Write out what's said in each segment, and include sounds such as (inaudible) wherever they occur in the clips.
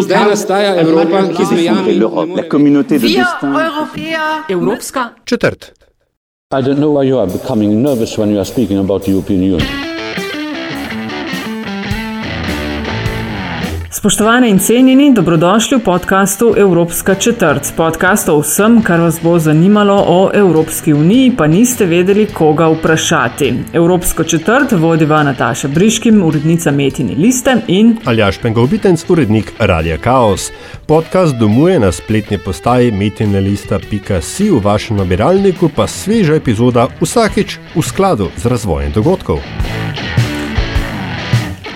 Zdaj nastaja Evropa, ki z mejami La communauté de Wir destin. Europäer Evropska četrt. I don't know why you are becoming nervous when you are speaking about the European Union. Spoštovane in cenjeni, dobrodošli v podkastu Evropska četrt. Podcast o vsem, kar vas bo zanimalo o Evropski uniji, pa niste vedeli, koga vprašati. Evropsko četrt vodiva Nataša Briškim, urednica Metine liste in Aljaš Pengovitenc, urednik Radia Chaos. Podcast domuje na spletni postaji metinalista.si v vašem nabiralniku, pa sveža epizoda vsakeč v skladu z razvojem dogodkov.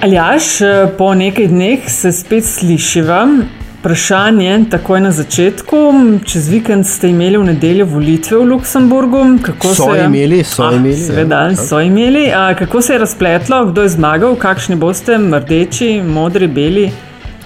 Aljaš, po nekaj dneh se spet slišiva. Vprašanje takoj na začetku. Čez vikend ste imeli v nedeljo volitve v Luksemburgu. Kako So se je- imeli, so Ah, imeli, ja. Seveda, so imeli. A, kako se je razpletlo, kdo je zmagal, kakšni boste, rdeči, modri, beli?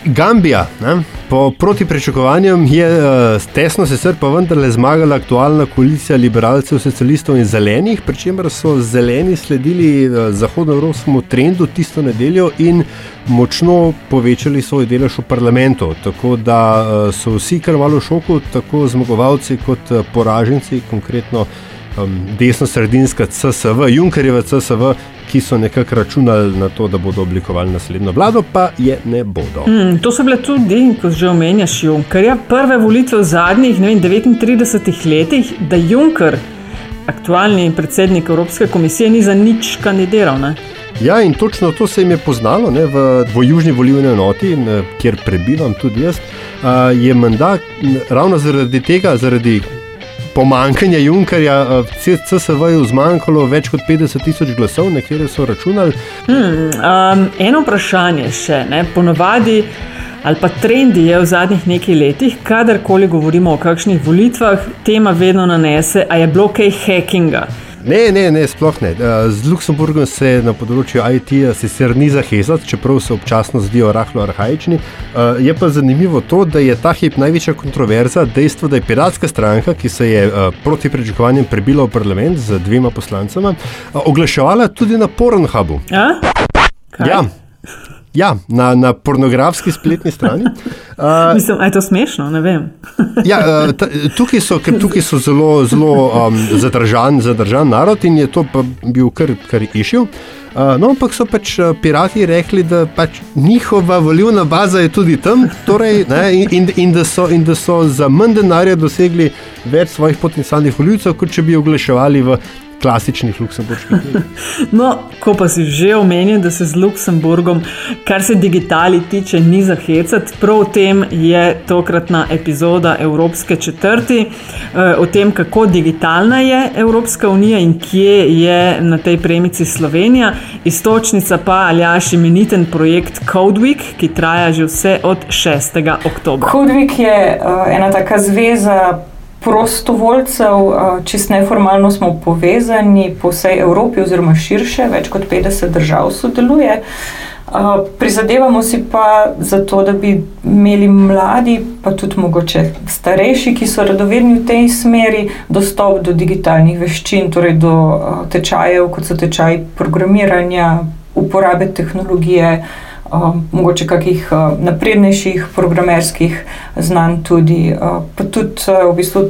Gambija, ne? Po proti pričakovanjem je uh, tesno sicer pa vendarle zmagala aktualna koalicija liberalcev, socialistov in zelenih, pri čemer so zeleni sledili uh, zahodnoevropskemu trendu tisto nedeljo in močno povečali svoj delež v parlamentu. Tako da uh, so vsi kar malo v šoku, tako zmagovalci kot uh, poraženci, konkretno um, desno-sredinska CSV, Junkerjeva CSV, ki so nekako računali na to, da bodo oblikovali naslednjo vlado, pa je ne bodo. Hmm, to so bile tudi, kot že omenjaš, Junkerja, prve volitve v zadnjih vem, 39 letih, da Junker, aktualni predsednik Evropske komisije, ni za nič kandidiral. Ne? Ja, in točno to se jim je poznalo ne, v, v južni volilni enoti, n- kjer prebivam tudi jaz. A, je menda ravno zaradi tega, zaradi pomankanja Junkerja, CSV-ju zmanjkalo več kot 50 tisoč glasov, nekje so računali. Um, eno vprašanje še, ne, ponovadi. Ali pa trendi je v zadnjih nekaj letih, kadarkoli govorimo o kakšnih volitvah, tema vedno nanese, a je bilo kaj hackinga. Ne, ne, ne, sploh ne. Eh, Z Luksemburgom se na področju IT-ja sicer ni zahezati, čeprav se občasno zdijo rahlo arhajični. Eh, Je pa zanimivo to, da je ta hip največja kontroverza dejstvo, da je piratska stranka, ki se je eh, proti pričakovanjem prebila v parlament z dvema poslancema, oglaševala tudi na Pornhubu. A? Kaj? Ja. Ja, na, na pornografski spletni strani. (laughs) Uh, Mislim, a je to smešno, ne vem. Ja, eh, ta, tukaj, so, tukaj so zelo, zelo um, zadržan, zadržan narod in je to bil kar, kar išil. Uh, no, ampak so pač eh, pirati rekli, da pač njihova volilna baza je tudi tam, torej, ne, in, in, in, da so, in da so za manj denarja dosegli več svojih potencialnih voljivcev, kot če bi oglaševali v klasičnih luksemburških. (laughs) No, ko pa si že omenil, da se z Luksemburgom, kar se digitali tiče, ni za hecati, prav o tem je tokratna epizoda Evropske četrti, eh, o tem, kako digitalna je Evropska unija in kje je na tej premici Slovenija. Istočnica pa aljaš imeniten projekt CodeWeek, ki traja že vse od 6. oktobra. Hudvik je uh, ena taka zveza prostovoljcev, uh, čist neformalno smo povezani po vsej Evropi, oziroma širše, več kot 50 držav sodeluje. Uh, prizadevamo si pa za to, da bi imeli mladi, pa tudi mogoče starejši, ki so radovedni v tej smeri, dostop do digitalnih veščin, torej do uh, tečajev, kot so tečaji programiranja, uporabe tehnologije, uh, mogoče kakih uh, naprednejših programerskih znanj, tudi, uh, pa tudi v bistvu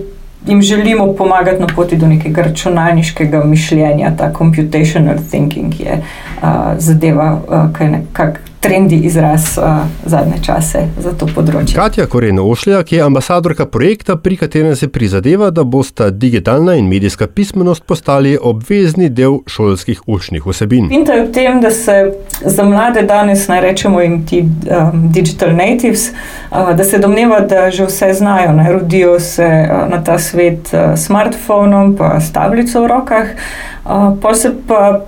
jim želimo pomagati na poti do nekega računalniškega mišljenja. Ta computational thinking je uh, zadeva, uh, ki je nekako trendi izraz uh, zadnje čase za to področje. Katja Korena Ošljak je ambasadorka projekta, pri katerem se prizadeva, da bosta digitalna in medijska pismenost postali obvezni del šolskih učnih vsebin. Pinta je v tem, da se za mlade danes, naj rečemo jim ti um, digital natives, uh, da se domneva, da že vse znajo, ne rodijo se uh, na ta svet uh, s smartphonom, pa s tablico v rokah, uh, pa se pa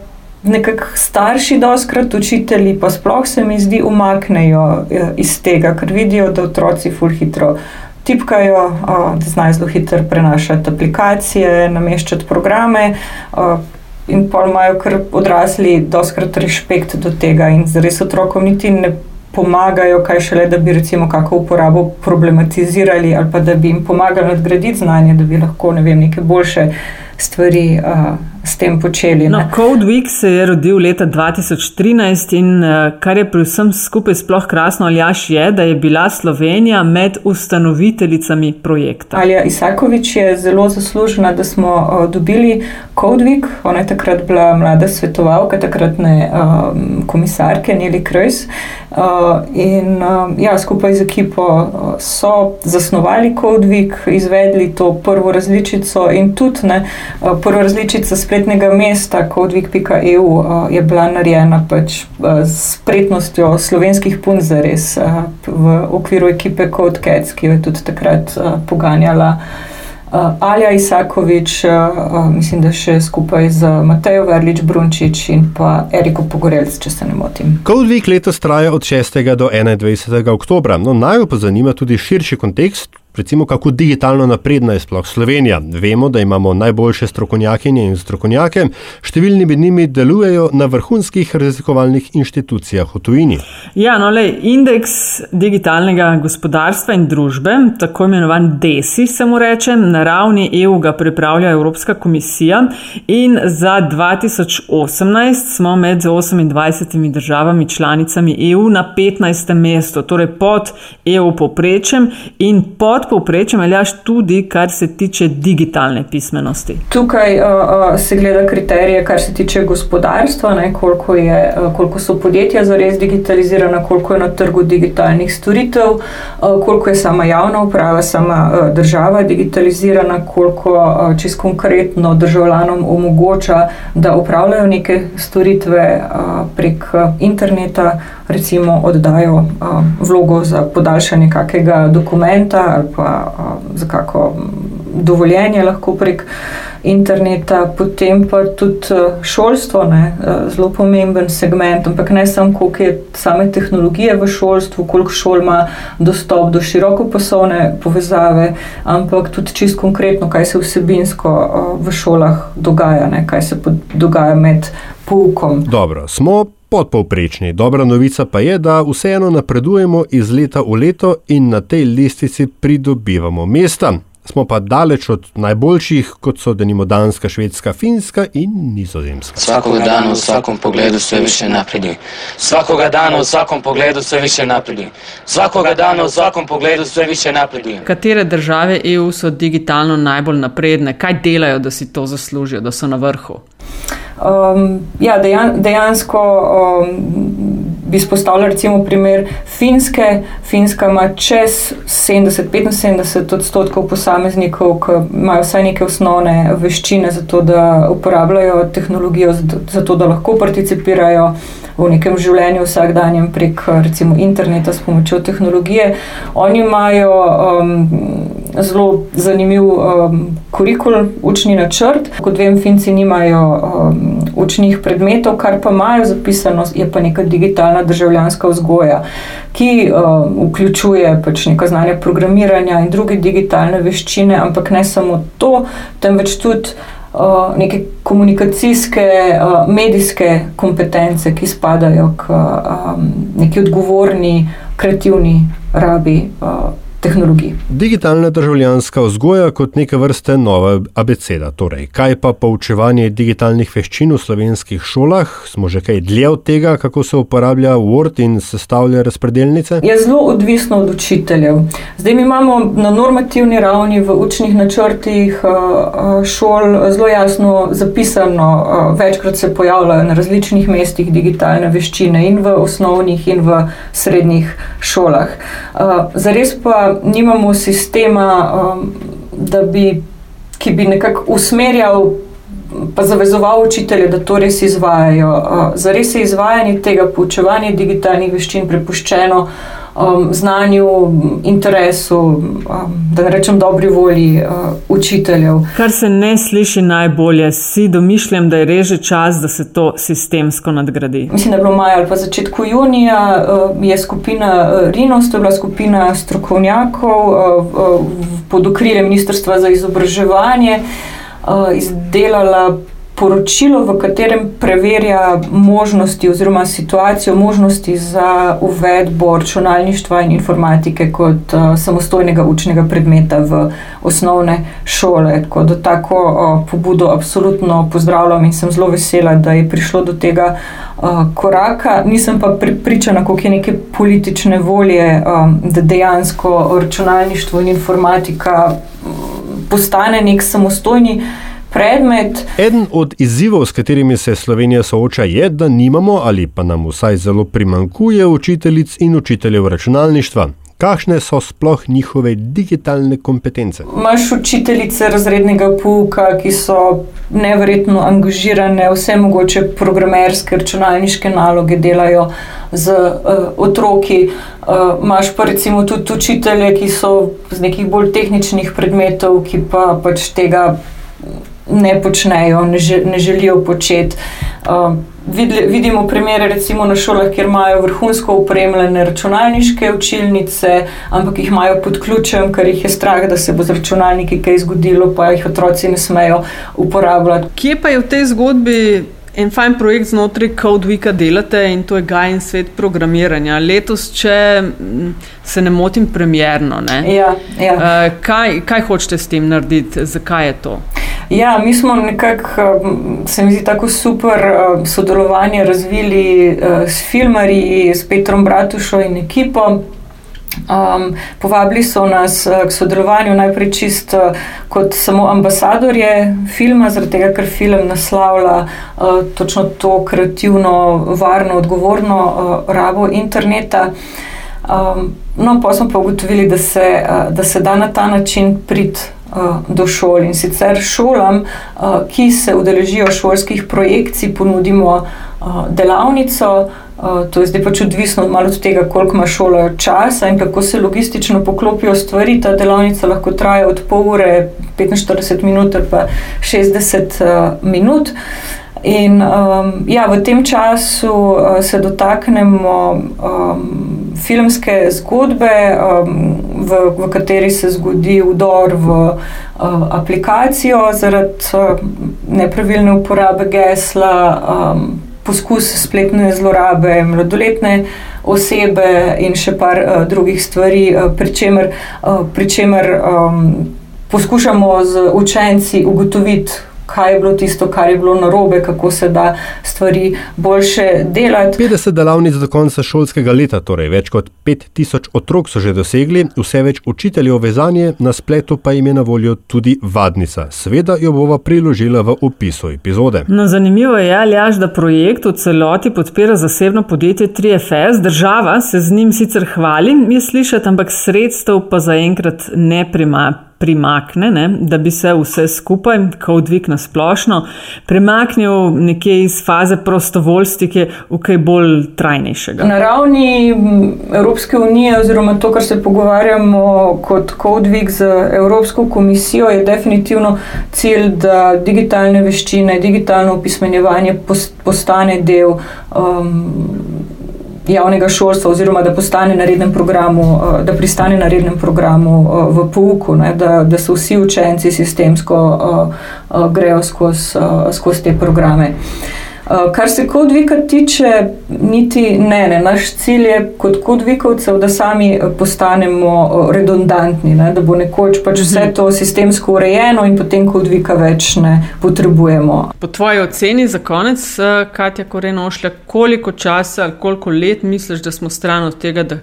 nekako starši, doskrat učitelji, pa sploh se mi zdi, umaknejo uh, iz tega, ker vidijo, da otroci ful hitro. Tipkajo, da znajo zelo hitro prenašati aplikacije, nameščati programe, in pa imajo kar odrasli, doskrat respekt do tega, in res otrokom niti ne pomagajo, kaj šele, da bi recimo kako uporabo problematizirali ali pa da bi jim pomagali nadgraditi znanje, da bi lahko ne vem, neke boljše stvari uh, s tem počeli. No, Code Week se je rodil leta 2013 in kar je pri vsem skupaj sploh krasno, Aljaš, je, da je bila Slovenija med ustanoviteljicami projekta. Alja Isakovič je zelo zaslužena, da smo uh, dobili Code Week. Ona je takrat bila mlada svetovalka, takratne um, komisarke Neli Krojs. Uh, in uh, ja, skupaj z ekipo uh, so zasnovali Code Week, izvedli to prvo različico in tudi ne, uh, prva različica spletnega mesta codewik.eu uh, je bila narejena pač, uh, s spretnostjo slovenskih punc zares uh, v okviru ekipe CodeCats, ki jo je tudi takrat uh, poganjala. Uh, Alja Isakovič, uh, mislim, da še skupaj z Matejo Verlič Brunčič in pa Eriko Pogorelc, če se ne motim. Code Week letos traja od 6. do 21. oktobra. No, naj jo pa zanima tudi širši kontekst, Recimo, kako digitalno napredna je sploh Slovenija. Vemo, da imamo najboljše strokovnjakinje in strokovnjake, številni med njimi delujejo na vrhunskih raziskovalnih inštitucijah v tujini. Ja, no, le, indeks digitalnega gospodarstva in družbe, tako imenovan DESI, se mu reče, na ravni EU ga pripravlja Evropska komisija in za 2018 smo med 28 državami članicami EU na 15. mestu, torej pod EU poprečjem in pod pod povprečjem, až tudi, kar se tiče digitalne pismenosti? Tukaj uh, uh, se gleda kriterije, kar se tiče gospodarstva, ne, koliko, je, uh, koliko so podjetja zares digitalizirana, koliko je na trgu digitalnih storitev, uh, koliko je sama javna uprava, sama uh, država digitalizirana, koliko uh, čez konkretno državljanom omogoča, da upravljajo neke storitve uh, prek interneta recimo oddajo uh, vlogo za podaljšanje kakega dokumenta ali pa uh, za kako dovoljenje lahko prek interneta, potem pa tudi šolstvo, ne, zelo pomemben segment, ampak ne samo koliko je same tehnologije v šolstvu, koliko šol ima dostop do širokopasovne povezave, ampak tudi čist konkretno, kaj se vsebinsko v šolah dogaja, ne, kaj se dogaja med poukom. Dobro, smo podpovprečni. Dobra novica pa je, da vseeno napredujemo iz leta v leto in na tej listici pridobivamo mesta. Smo pa daleč od najboljših, kot so denimo Danska, Švedska, Finska in Nizozemska. Vsakoga dana v vsakem pogledu vse više napreduje. Vsakoga dana v vsakem pogledu vse više napreduje. Vsakoga dana v vsakem pogledu vse više napreduje. Katere države EU so digitalno najbolj napredne? Kaj delajo, da si to zaslužijo, da so na vrhu? Um, ja, dejan, dejansko um, bi izpostavila recimo primer Finske. Finska ima čez 70-75 odstotkov posameznikov, ki imajo vsaj neke osnovne veščine za to, da uporabljajo tehnologijo, za to, da lahko participirajo v nekem življenju vsakdanjem prek recimo interneta s pomočjo tehnologije. Oni imajo um, zelo zanimiv um, kurikul, učni načrt. Kot vem, Finci nimajo um, učnih predmetov, kar pa imajo zapisano, je pa neka digitalna državljanska vzgoja, ki um, vključuje pač neko znanje programiranja in druge digitalne veščine, ampak ne samo to, temveč tudi. Uh, neke komunikacijske, uh, medijske kompetence, ki spadajo k um, neki odgovorni, kreativni rabi uh, tehnologij. Digitalna državljanska vzgoja kot neke vrste nova abeceda. Torej, kaj pa poučevanje digitalnih veščin v slovenskih šolah? Smo že kaj dlje od tega, kako se uporablja Word in sestavlja razpredelnice? Je zelo odvisno od učiteljev. Zdaj mi imamo na normativni ravni v učnih načrtih šol zelo jasno zapisano, večkrat se pojavljajo na različnih mestih digitalne veščine in v osnovnih in v srednjih šolah. Zares pa nimamo sistema, um, bi, ki bi nekako usmerjal. Pa zavezoval učitelje, da to res izvajajo. Uh, za res je izvajanje tega poučevanja digitalnih veščin prepuščeno uh, um, znanju, interesu, um, da ne rečem dobri volji uh, učiteljev. Kar se ne sliši najbolje, si domišljam, da je reže čas, da se to sistemsko nadgradi. Mislim, da je bilo maja ali pa začetku junija, uh, je skupina uh, Rinos, to je bila skupina strokovnjakov uh, uh, pod okriljem Ministrstva za izobraževanje, uh, izdelala poročilo, v katerem preverja možnosti oziroma situacijo možnosti za uvedbo računalništva in informatike kot uh, samostojnega učnega predmeta v osnovne šole. Tako da tako uh, pobudo absolutno pozdravljam in sem zelo vesela, da je prišlo do tega uh, koraka. Nisem pa pripričana, koliko je neke politične volje, um, da dejansko računalništvo in informatika postane nek samostojni predmet. Eden od izzivov, s katerimi se Slovenija sooča, je, da nimamo ali pa nam vsaj zelo primankuje učiteljic in učiteljev računalništva. Kakšne so sploh njihove digitalne kompetence? Imáš učiteljice razrednega pouka, ki so nevrjetno angažirane, vse mogoče programerske, računalniške naloge delajo z uh, otroki. Imáš uh, pa recimo tudi učitelje, ki so z nekih bolj tehničnih predmetov, ki pa pač tega ne počnejo, ne, že, ne želijo početi. Uh, vidimo primere, recimo na šolah, kjer imajo vrhunsko upremljene računalniške učilnice, ampak jih imajo pod ključem, ker jih je strah, da se bo z računalniki kaj zgodilo, pa jih otroci ne smejo uporabljati. Kje pa je v tej zgodbi? En fajn projekt znotraj CodeWeeka delate in to je Gajen svet programiranja. Letos, če se ne motim, premjerno. Ne? Ja, ja. Uh, kaj, kaj hočete s tem narediti, zakaj je to? Ja, mi smo nekako, se mi zdi, tako super sodelovanje razvili s filmarji, s Petrom Bratušo in ekipo. Um, povabili so nas k sodelovanju najprej čist kot samo ambasadorje filma, zaradi tega, ker film naslavlja uh, točno to kreativno, varno, odgovorno uh, rabo interneta. Um, no, pa smo pa ugotovili, da se, uh, da se da na ta način priti uh, do šol. In sicer šolam, uh, ki se udeležijo šolskih projekcij, ponudimo uh, delavnico. Uh, to je zdaj pač odvisno od tega, koliko ima šola časa in kako se logistično poklopijo stvari. Ta delavnica lahko traja od pol ure, 45 minut pa 60 uh, minut. In um, ja, v tem času uh, se dotaknemo um, filmske zgodbe, um, v, v kateri se zgodi vdor v uh, aplikacijo zaradi uh, nepravilne uporabe gesla, um, poskus spletne zlorabe mladoletne osebe in še par uh, drugih stvari, uh, pri čemer, uh, pri čemer um, poskušamo z učenci ugotoviti, kaj je bilo tisto, kar je bilo narobe, kako se da stvari boljše delati. 50 delavnic do konca šolskega leta, torej več kot 5000 otrok so že dosegli, vse več učiteljev vezanje, na spletu pa jim je na voljo tudi vadnica. Sveda jo bova priložila v opisu epizode. No, zanimivo je, Aljaš, da projekt v celoti podpira zasebno podjetje 3FS, država se z njim sicer hvali, je slišati, ampak sredstev pa zaenkrat ne prima primakne, ne, da bi se vse skupaj, kot dvig na splošno, premaknil nekje iz faze prostovoljstva v kaj bolj trajnejšega. Na ravni Evropske unije, oziroma to, kar se pogovarjamo kot kodvig z Evropsko komisijo, je definitivno cilj, da digitalne veščine, digitalno opismenjevanje postane del. Um, javnega šolstva, oziroma da postane na rednem programu, eh, da pristane na rednem programu eh, v pouku, ne, da, da so vsi učenci sistemsko uh, grejo skozi skoz te programe. Uh, kar se kodvika tiče, niti ne, ne. Naš cilj je kot kodvikovcev, da sami postanemo redundantni, ne, da bo nekoč pač vse mhm. to sistemsko urejeno in potem kodvika več ne potrebujemo. Po tvoji oceni za konec, Katja Korenošlja, koliko časa ali koliko let misliš, da smo stran od tega, da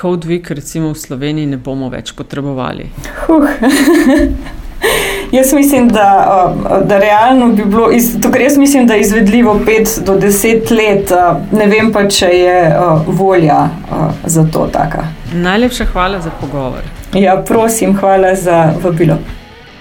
kodvik recimo v Sloveniji ne bomo več potrebovali? Huh. (laughs) Jaz mislim, da, da realno bi bilo, tukaj jaz mislim, da je izvedljivo 5 do 10 let, ne vem pa, če je volja za to taka. Najlepša hvala za pogovor. Ja, prosim, hvala za vabilo.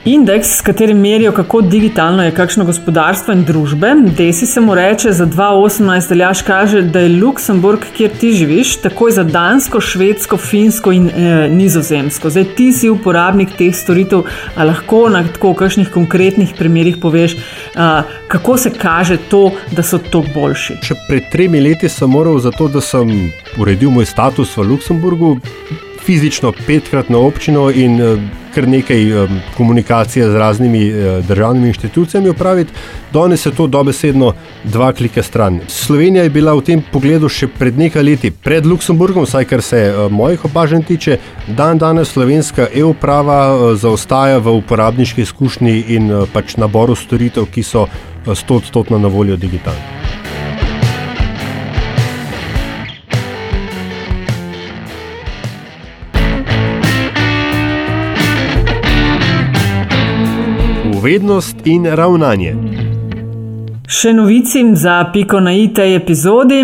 Indeks, s katerim merijo, kako digitalno je kakšno gospodarstvo in družbe, desi se mu reče za 2018, aljaš kaže, da je Luksemburg, kjer ti živiš, takoj za Dansko, Švedsko, Finsko in e, Nizozemsko. Zdaj ti si uporabnik teh storitev, a lahko na tako kakšnih konkretnih primerih poveš, a, kako se kaže to, da so to boljši. Še pred tremi leti sem moral za to, da sem uredil moj status v Luksemburgu fizično petkrat na občino in uh, kar nekaj um, komunikacije z raznimi uh, državnimi inštitucijami upraviti, danes je to dobesedno dva klika stran. Slovenija je bila v tem pogledu še pred nekaj leti pred Luksemburgom, vsaj kar se mojih opažanj tiče, dan danes slovenska e-uprava zaostaja v uporabniški izkušnji in pač naboru storitev, ki so uh, stotstotno na voljo digitalno. Vednost in ravnanje. Še novicim za piko na i tej epizodi.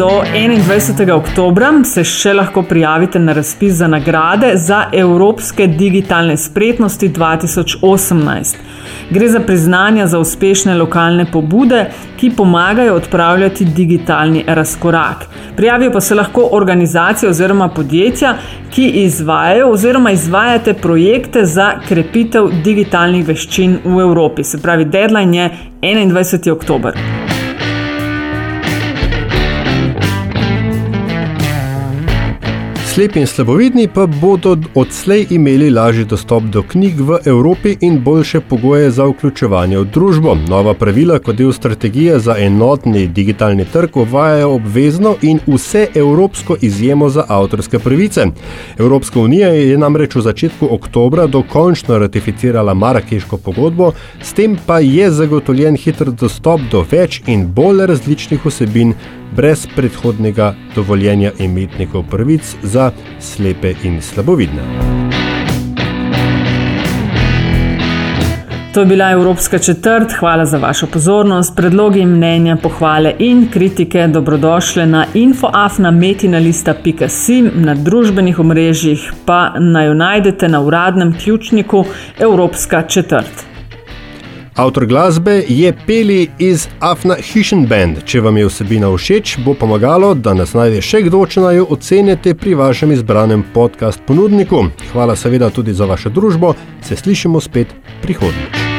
Do 21. oktobra se še lahko prijavite na razpis za nagrade za Evropske digitalne spretnosti 2018. Gre za priznanja za uspešne lokalne pobude, ki pomagajo odpravljati digitalni razkorak. Prijavijo pa se lahko organizacije oziroma podjetja, ki izvajajo oziroma izvajate projekte za krepitev digitalnih veščin v Evropi. Se pravi, deadline je 21. oktober. Slepi in slabovidni pa bodo odslej imeli lažji dostop do knjig v Evropi in boljše pogoje za vključevanje v družbo. Nova pravila kot del strategije za enotni digitalni trg uvajajo obvezno in vse evropsko izjemo za avtorske pravice. Evropska unija je namreč v začetku oktobra dokončno ratificirala Marakeško pogodbo, s tem pa je zagotovljen hiter dostop do več in bolj različnih vsebin brez predhodnega dovoljenja imetnikov prvic za slepe in slabovidne. To je bila Evropska četrt. Hvala za vašo pozornost. Predlogi, mnenja, pohvale in kritike dobrodošle na infoafnametinalista.com, na družbenih omrežjih pa naj jo najdete na uradnem ključniku Evropska četrt. Avtor glasbe je Peli iz Afna Hishen Band. Če vam je vsebina všeč, bo pomagalo, da nas najde še kdo, če naj jo ocenite pri vašem izbranem podcast ponudniku. Hvala seveda tudi za vašo družbo, se slišimo spet prihodnjič.